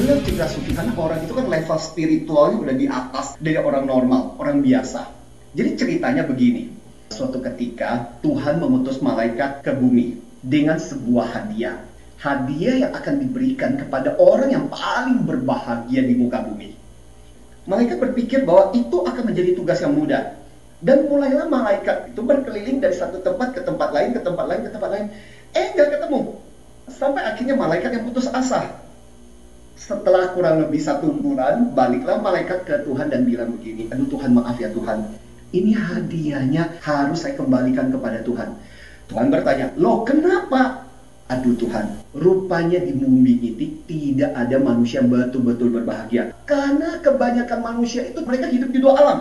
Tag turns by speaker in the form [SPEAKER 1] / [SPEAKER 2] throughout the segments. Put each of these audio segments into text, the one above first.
[SPEAKER 1] love cerita sufi karena orang itu kan level spiritualnya udah di atas dari orang normal, orang biasa. Jadi ceritanya begini. Suatu ketika Tuhan mengutus malaikat ke bumi dengan sebuah hadiah. Hadiah yang akan diberikan kepada orang yang paling berbahagia di muka bumi. Malaikat berpikir bahwa itu akan menjadi tugas yang mudah. Dan mulailah malaikat itu berkeliling dari satu tempat ke tempat lain, ke tempat lain, ke tempat lain. Eh, nggak ketemu. Sampai akhirnya malaikat yang putus asa. Setelah kurang lebih satu bulan, baliklah malaikat ke Tuhan dan bilang begini, aduh Tuhan maaf ya Tuhan, ini hadiahnya harus saya kembalikan kepada Tuhan. Tuhan bertanya, loh kenapa? Aduh Tuhan, rupanya di bumi ini tidak ada manusia yang betul-betul berbahagia. Karena kebanyakan manusia itu mereka hidup di dua alam.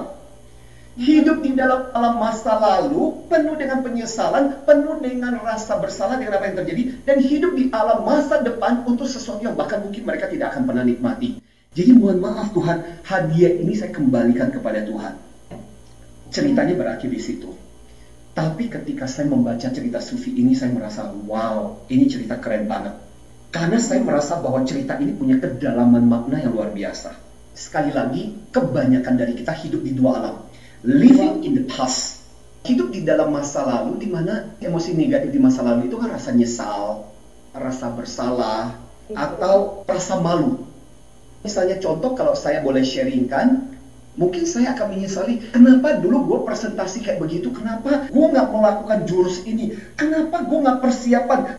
[SPEAKER 1] Hidup di dalam alam masa lalu, penuh dengan penyesalan, penuh dengan rasa bersalah dengan apa yang terjadi, dan hidup di alam masa depan untuk sesuatu yang bahkan mungkin mereka tidak akan pernah nikmati. Jadi mohon maaf Tuhan, hadiah ini saya kembalikan kepada Tuhan. Ceritanya berakhir di situ. Tapi ketika saya membaca cerita Sufi ini, saya merasa, wow, ini cerita keren banget. Karena saya merasa bahwa cerita ini punya kedalaman makna yang luar biasa. Sekali lagi, kebanyakan dari kita hidup di dua alam living in the past. Hidup di dalam masa lalu di mana emosi negatif di masa lalu itu kan rasa nyesal, rasa bersalah, atau rasa malu. Misalnya contoh kalau saya boleh sharingkan, mungkin saya akan menyesali kenapa dulu gue presentasi kayak begitu, kenapa gue nggak melakukan jurus ini, kenapa gue nggak persiapan.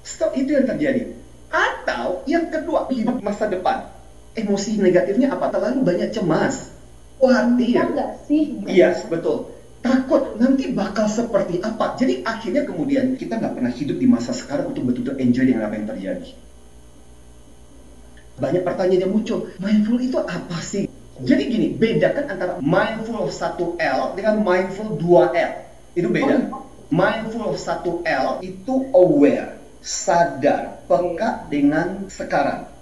[SPEAKER 1] Stop itu yang terjadi. Atau yang kedua, hidup masa depan. Emosi negatifnya apa? Terlalu banyak cemas khawatir.
[SPEAKER 2] nggak sih?
[SPEAKER 1] Iya, yes, betul. Takut nanti bakal seperti apa. Jadi akhirnya kemudian kita nggak pernah hidup di masa sekarang untuk betul-betul enjoy dengan apa yang terjadi. Banyak pertanyaan yang muncul. Mindful itu apa sih? Jadi gini, bedakan antara mindful 1L dengan mindful 2L. Itu beda. Oh. Mindful 1L itu aware, sadar, peka dengan sekarang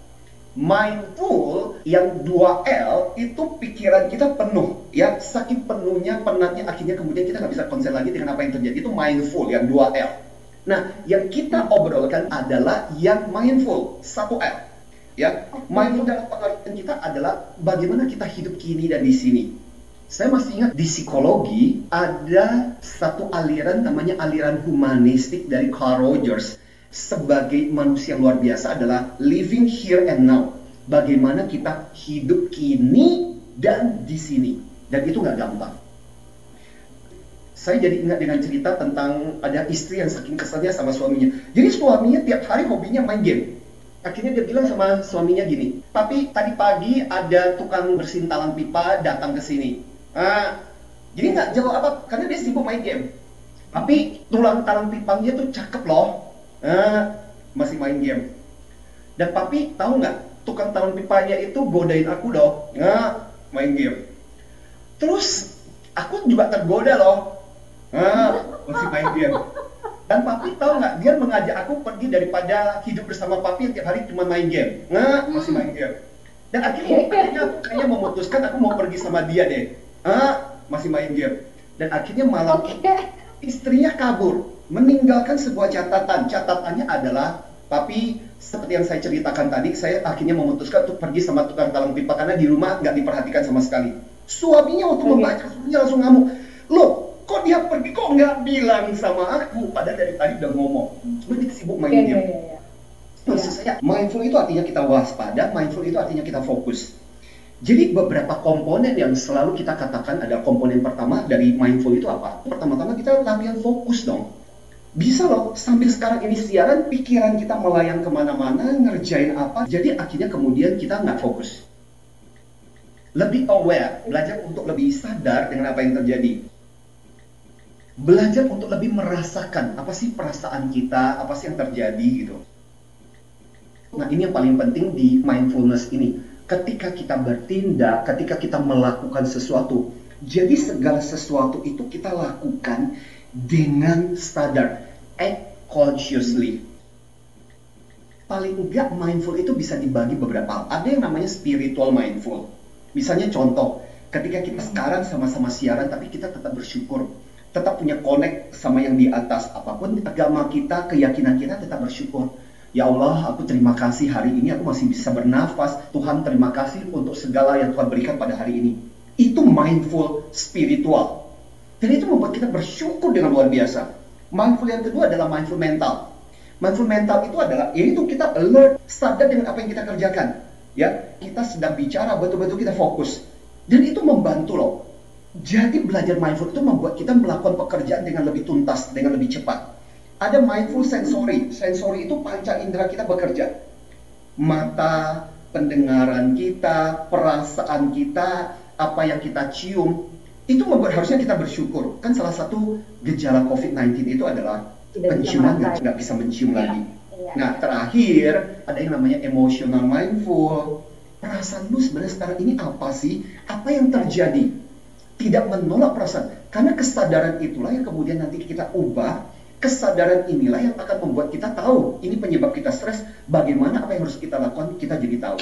[SPEAKER 1] mindful yang 2L itu pikiran kita penuh ya. Saking penuhnya penatnya akhirnya kemudian kita nggak bisa konsen lagi dengan apa yang terjadi itu mindful yang 2L nah yang kita obrolkan adalah yang mindful 1L ya. Mindful dalam pengertian kita adalah bagaimana kita hidup kini dan di sini. Saya masih ingat di psikologi ada satu aliran namanya aliran humanistik dari Carl Rogers sebagai manusia yang luar biasa adalah living here and now. Bagaimana kita hidup kini dan di sini. Dan itu nggak gampang. Saya jadi ingat dengan cerita tentang ada istri yang saking keselnya sama suaminya. Jadi suaminya tiap hari hobinya main game. Akhirnya dia bilang sama suaminya gini, tapi tadi pagi ada tukang bersihin talang pipa datang ke sini. Ah, jadi nggak jawab apa, karena dia sibuk main game. Tapi tulang talang pipanya tuh cakep loh eh, masih main game. Dan papi tahu nggak tukang talon pipanya itu godain aku dong, nggak main game. Terus aku juga tergoda loh, nggak masih main game. Dan papi tahu nggak dia mengajak aku pergi daripada hidup bersama papi yang tiap hari cuma main game, nggak masih main game. Dan akhirnya akhirnya aku kayaknya memutuskan aku mau pergi sama dia deh, ah masih main game. Dan akhirnya malam okay. istrinya kabur meninggalkan sebuah catatan. Catatannya adalah, tapi seperti yang saya ceritakan tadi, saya akhirnya memutuskan untuk pergi sama tukang talang pipa karena di rumah nggak diperhatikan sama sekali. Suaminya waktu okay. membaca, suaminya langsung ngamuk. Loh, kok dia pergi kok nggak bilang sama aku? Padahal dari tadi udah ngomong. Cuma dia sibuk main okay, game. Yeah, yeah. Maksud saya, mindful itu artinya kita waspada, mindful itu artinya kita fokus. Jadi beberapa komponen yang selalu kita katakan ada komponen pertama dari mindful itu apa? Pertama-tama kita latihan fokus dong bisa loh sambil sekarang ini siaran pikiran kita melayang ke mana-mana ngerjain apa jadi akhirnya kemudian kita nggak fokus. Lebih aware belajar untuk lebih sadar dengan apa yang terjadi. Belajar untuk lebih merasakan apa sih perasaan kita apa sih yang terjadi gitu. Nah ini yang paling penting di mindfulness ini. Ketika kita bertindak ketika kita melakukan sesuatu jadi segala sesuatu itu kita lakukan dengan sadar, act consciously. Paling enggak mindful itu bisa dibagi beberapa hal. Ada yang namanya spiritual mindful. Misalnya contoh, ketika kita sekarang sama-sama siaran tapi kita tetap bersyukur, tetap punya connect sama yang di atas. Apa pun agama kita, keyakinan kita tetap bersyukur. Ya Allah, aku terima kasih hari ini aku masih bisa bernafas. Tuhan terima kasih untuk segala yang Tuhan berikan pada hari ini. Itu mindful spiritual. Dan itu membuat kita bersyukur dengan luar biasa. Mindful yang kedua adalah mindful mental. Mindful mental itu adalah yaitu kita alert, sadar dengan apa yang kita kerjakan. Ya, kita sedang bicara betul-betul kita fokus. Dan itu membantu loh. Jadi belajar mindful itu membuat kita melakukan pekerjaan dengan lebih tuntas, dengan lebih cepat. Ada mindful sensory. Sensory itu panca indera kita bekerja. Mata, pendengaran kita, perasaan kita, apa yang kita cium, itu membuat harusnya kita bersyukur. Kan salah satu gejala COVID-19 itu adalah Tidak penciuman nggak bisa mencium ya. lagi. Ya. Nah terakhir ada yang namanya emotional mindful. Perasaan lu sebenarnya sekarang ini apa sih? Apa yang terjadi? Tidak menolak perasaan. Karena kesadaran itulah yang kemudian nanti kita ubah Kesadaran inilah yang akan membuat kita tahu ini penyebab kita stres, bagaimana apa yang harus kita lakukan, kita jadi tahu.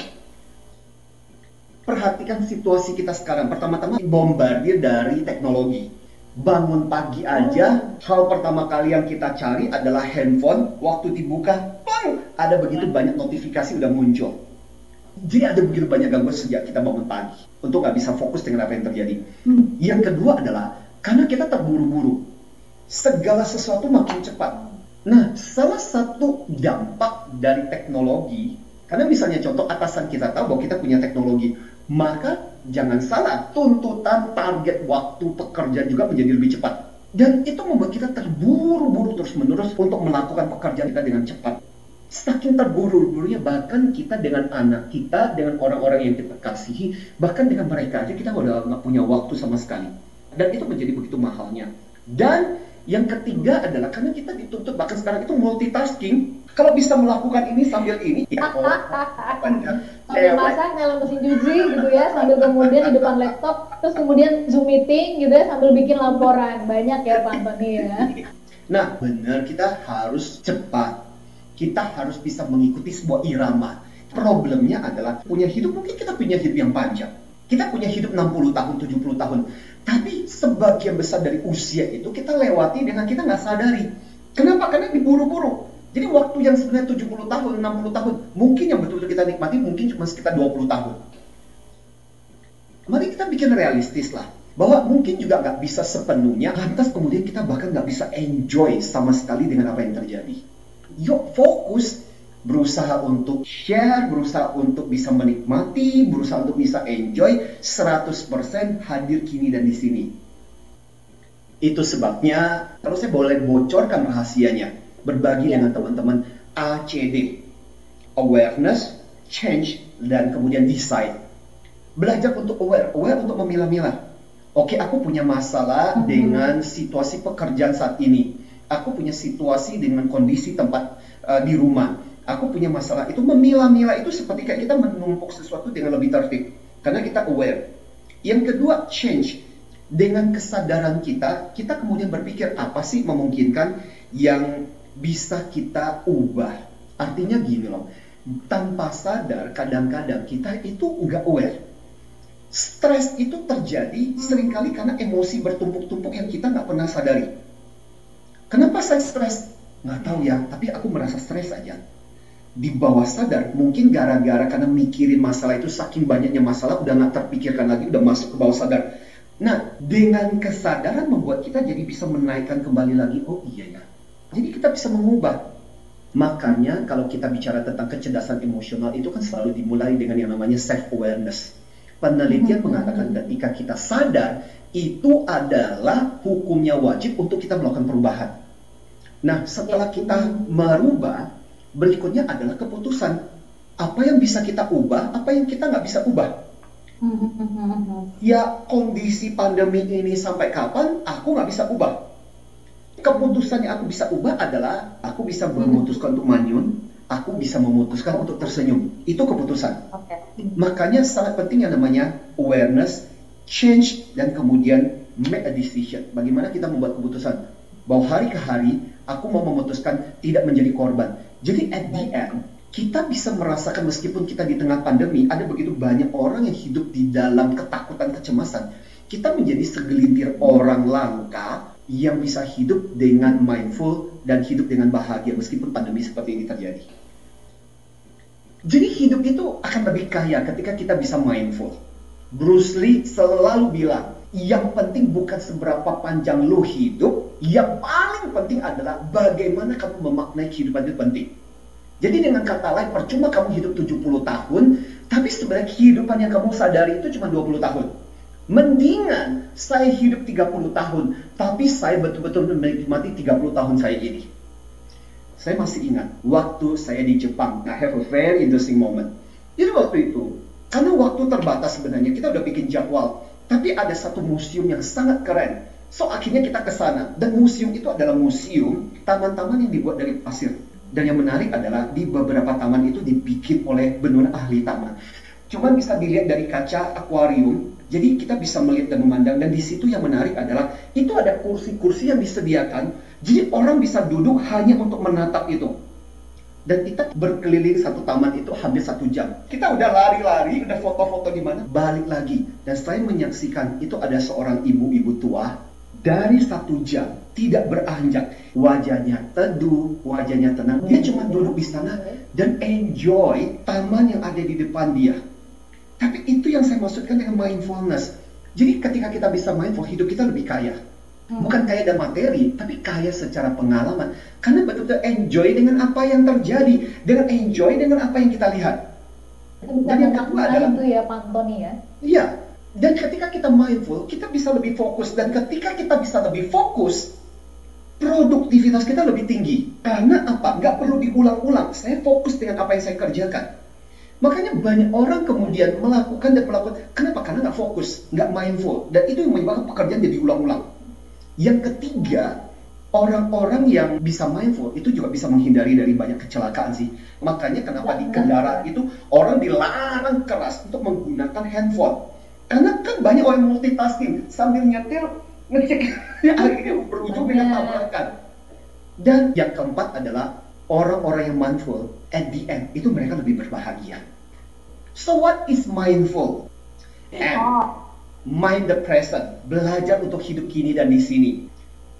[SPEAKER 1] Perhatikan situasi kita sekarang. Pertama-tama bombardir dari teknologi. Bangun pagi aja, hal pertama kali yang kita cari adalah handphone. Waktu dibuka, pang, ada begitu banyak notifikasi udah muncul. Jadi ada begitu banyak gangguan sejak kita bangun pagi. Untuk nggak bisa fokus dengan apa yang terjadi. Hmm. Yang kedua adalah karena kita terburu-buru segala sesuatu makin cepat. Nah, salah satu dampak dari teknologi, karena misalnya contoh atasan kita tahu bahwa kita punya teknologi, maka jangan salah, tuntutan target waktu pekerjaan juga menjadi lebih cepat. Dan itu membuat kita terburu-buru terus-menerus untuk melakukan pekerjaan kita dengan cepat. Saking terburu-burunya bahkan kita dengan anak kita, dengan orang-orang yang kita kasihi, bahkan dengan mereka aja kita udah nggak punya waktu sama sekali. Dan itu menjadi begitu mahalnya. Dan yang ketiga adalah karena kita dituntut bahkan sekarang itu multitasking. Kalau bisa melakukan ini sambil ini, ya oh,
[SPEAKER 2] sambil masak, nyalain mesin cuci gitu ya, sambil kemudian di depan laptop, terus kemudian zoom meeting gitu ya, sambil bikin laporan. Banyak ya Pak Antoni ya.
[SPEAKER 1] Nah, benar kita harus cepat. Kita harus bisa mengikuti sebuah irama. Problemnya adalah punya hidup, mungkin kita punya hidup yang panjang. Kita punya hidup 60 tahun, 70 tahun. Tapi sebagian besar dari usia itu kita lewati dengan kita nggak sadari. Kenapa? Karena diburu-buru. Jadi waktu yang sebenarnya 70 tahun, 60 tahun, mungkin yang betul-betul kita nikmati mungkin cuma sekitar 20 tahun. Mari kita bikin realistis lah. Bahwa mungkin juga nggak bisa sepenuhnya, lantas kemudian kita bahkan nggak bisa enjoy sama sekali dengan apa yang terjadi. Yuk fokus berusaha untuk share, berusaha untuk bisa menikmati, berusaha untuk bisa enjoy 100% hadir kini dan di sini. Itu sebabnya kalau saya boleh bocorkan rahasianya, berbagi ya. dengan teman-teman ACD, awareness, change, dan kemudian decide. Belajar untuk aware, aware untuk memilah-milah. Oke, aku punya masalah hmm. dengan situasi pekerjaan saat ini. Aku punya situasi dengan kondisi tempat uh, di rumah aku punya masalah itu memilah-milah itu seperti kayak kita menumpuk sesuatu dengan lebih tertib karena kita aware. Yang kedua change dengan kesadaran kita kita kemudian berpikir apa sih memungkinkan yang bisa kita ubah. Artinya gini loh, tanpa sadar kadang-kadang kita itu nggak aware. Stres itu terjadi sering kali karena emosi bertumpuk-tumpuk yang kita nggak pernah sadari. Kenapa saya stres? Nggak tahu ya, tapi aku merasa stres aja di bawah sadar mungkin gara-gara karena mikirin masalah itu saking banyaknya masalah udah nggak terpikirkan lagi udah masuk ke bawah sadar nah dengan kesadaran membuat kita jadi bisa menaikkan kembali lagi oh iya ya jadi kita bisa mengubah makanya kalau kita bicara tentang kecerdasan emosional itu kan selalu dimulai dengan yang namanya self awareness penelitian hmm. mengatakan ketika kita sadar itu adalah hukumnya wajib untuk kita melakukan perubahan nah setelah kita merubah berikutnya adalah keputusan apa yang bisa kita ubah, apa yang kita nggak bisa ubah. Ya kondisi pandemi ini sampai kapan aku nggak bisa ubah. Keputusan yang aku bisa ubah adalah aku bisa memutuskan untuk manyun, aku bisa memutuskan untuk tersenyum. Itu keputusan. Okay. Makanya sangat penting yang namanya awareness, change, dan kemudian make a decision. Bagaimana kita membuat keputusan bahwa hari ke hari aku mau memutuskan tidak menjadi korban jadi at the end, kita bisa merasakan meskipun kita di tengah pandemi, ada begitu banyak orang yang hidup di dalam ketakutan, kecemasan. Kita menjadi segelintir orang langka yang bisa hidup dengan mindful dan hidup dengan bahagia meskipun pandemi seperti ini terjadi. Jadi hidup itu akan lebih kaya ketika kita bisa mindful. Bruce Lee selalu bilang, yang penting bukan seberapa panjang lo hidup, yang paling penting adalah bagaimana kamu memaknai kehidupan itu penting. Jadi dengan kata lain, percuma kamu hidup 70 tahun, tapi sebenarnya kehidupan yang kamu sadari itu cuma 20 tahun. Mendingan saya hidup 30 tahun, tapi saya betul-betul menikmati 30 tahun saya ini. Saya masih ingat waktu saya di Jepang. I have a very interesting moment. Jadi waktu itu, karena waktu terbatas sebenarnya, kita udah bikin jadwal. Tapi ada satu museum yang sangat keren. So akhirnya kita ke sana. Dan museum itu adalah museum taman-taman yang dibuat dari pasir. Dan yang menarik adalah di beberapa taman itu dibikin oleh benua ahli taman. Cuma bisa dilihat dari kaca akuarium. Jadi kita bisa melihat dan memandang. Dan di situ yang menarik adalah itu ada kursi-kursi yang disediakan jadi orang bisa duduk hanya untuk menatap itu. Dan kita berkeliling satu taman itu hampir satu jam. Kita udah lari-lari, udah foto-foto di mana, balik lagi. Dan saya menyaksikan itu ada seorang ibu-ibu tua dari satu jam tidak beranjak. Wajahnya teduh, wajahnya tenang. Dia cuma duduk di sana dan enjoy taman yang ada di depan dia. Tapi itu yang saya maksudkan dengan mindfulness. Jadi ketika kita bisa mindful, hidup kita lebih kaya. Hmm. Bukan kaya dan materi, tapi kaya secara pengalaman. Karena betul-betul enjoy dengan apa yang terjadi, dengan enjoy dengan apa yang kita lihat.
[SPEAKER 2] dan yang kedua adalah itu ya, Pak Antoni ya.
[SPEAKER 1] Iya. Dan ketika kita mindful, kita bisa lebih fokus. Dan ketika kita bisa lebih fokus, produktivitas kita lebih tinggi. Karena apa? Nggak perlu diulang-ulang. Saya fokus dengan apa yang saya kerjakan. Makanya banyak orang kemudian melakukan dan melakukan. Kenapa? Karena nggak fokus, nggak mindful. Dan itu yang menyebabkan pekerjaan jadi ulang-ulang. Yang ketiga, orang-orang yang bisa mindful itu juga bisa menghindari dari banyak kecelakaan sih. Makanya kenapa di kendaraan itu orang dilarang keras untuk menggunakan handphone. Karena kan banyak orang multitasking sambil nyetir ngecek ya akhirnya berujung dengan tabrakan. Dan yang keempat adalah orang-orang yang mindful at the end itu mereka lebih berbahagia. So what is mindful? And mind the present, belajar untuk hidup kini dan di sini.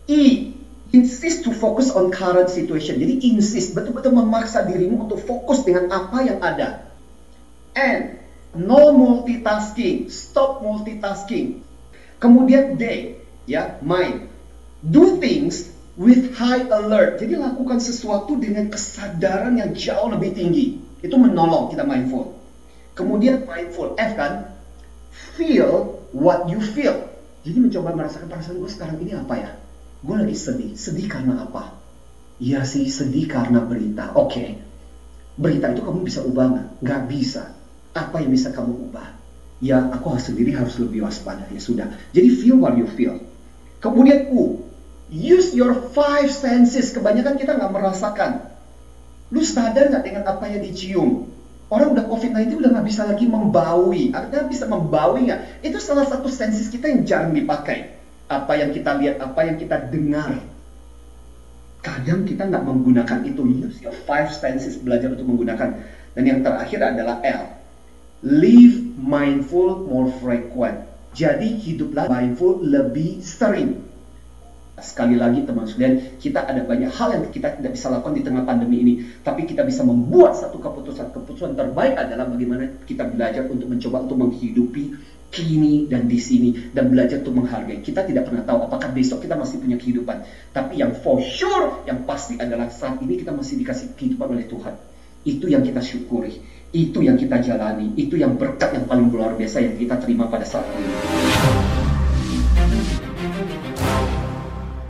[SPEAKER 1] E, insist to focus on current situation. Jadi insist, betul-betul memaksa dirimu untuk fokus dengan apa yang ada. And, no multitasking, stop multitasking. Kemudian D, ya, mind. Do things with high alert. Jadi lakukan sesuatu dengan kesadaran yang jauh lebih tinggi. Itu menolong kita mindful. Kemudian mindful, F kan, feel what you feel. Jadi mencoba merasakan perasaan gue sekarang ini apa ya? Gue lagi sedih. Sedih karena apa? Ya sih sedih karena berita. Oke. Okay. Berita itu kamu bisa ubah nggak? Nggak bisa. Apa yang bisa kamu ubah? Ya aku sendiri harus lebih waspada. Ya sudah. Jadi feel what you feel. Kemudian U. Use your five senses. Kebanyakan kita nggak merasakan. Lu sadar nggak dengan apa yang dicium? Orang udah COVID-19 udah nggak bisa lagi membaui. Artinya bisa membaui nggak? Itu salah satu sensis kita yang jarang dipakai. Apa yang kita lihat, apa yang kita dengar. Kadang kita nggak menggunakan itu. Use your five senses belajar untuk menggunakan. Dan yang terakhir adalah L. Live mindful more frequent. Jadi hiduplah mindful lebih sering. Sekali lagi teman sekalian, kita ada banyak hal yang kita tidak bisa lakukan di tengah pandemi ini. Tapi kita bisa membuat satu keputusan. Keputusan terbaik adalah bagaimana kita belajar untuk mencoba untuk menghidupi kini dan di sini. Dan belajar untuk menghargai. Kita tidak pernah tahu apakah besok kita masih punya kehidupan. Tapi yang for sure, yang pasti adalah saat ini kita masih dikasih kehidupan oleh Tuhan. Itu yang kita syukuri. Itu yang kita jalani. Itu yang berkat yang paling luar biasa yang kita terima pada saat ini.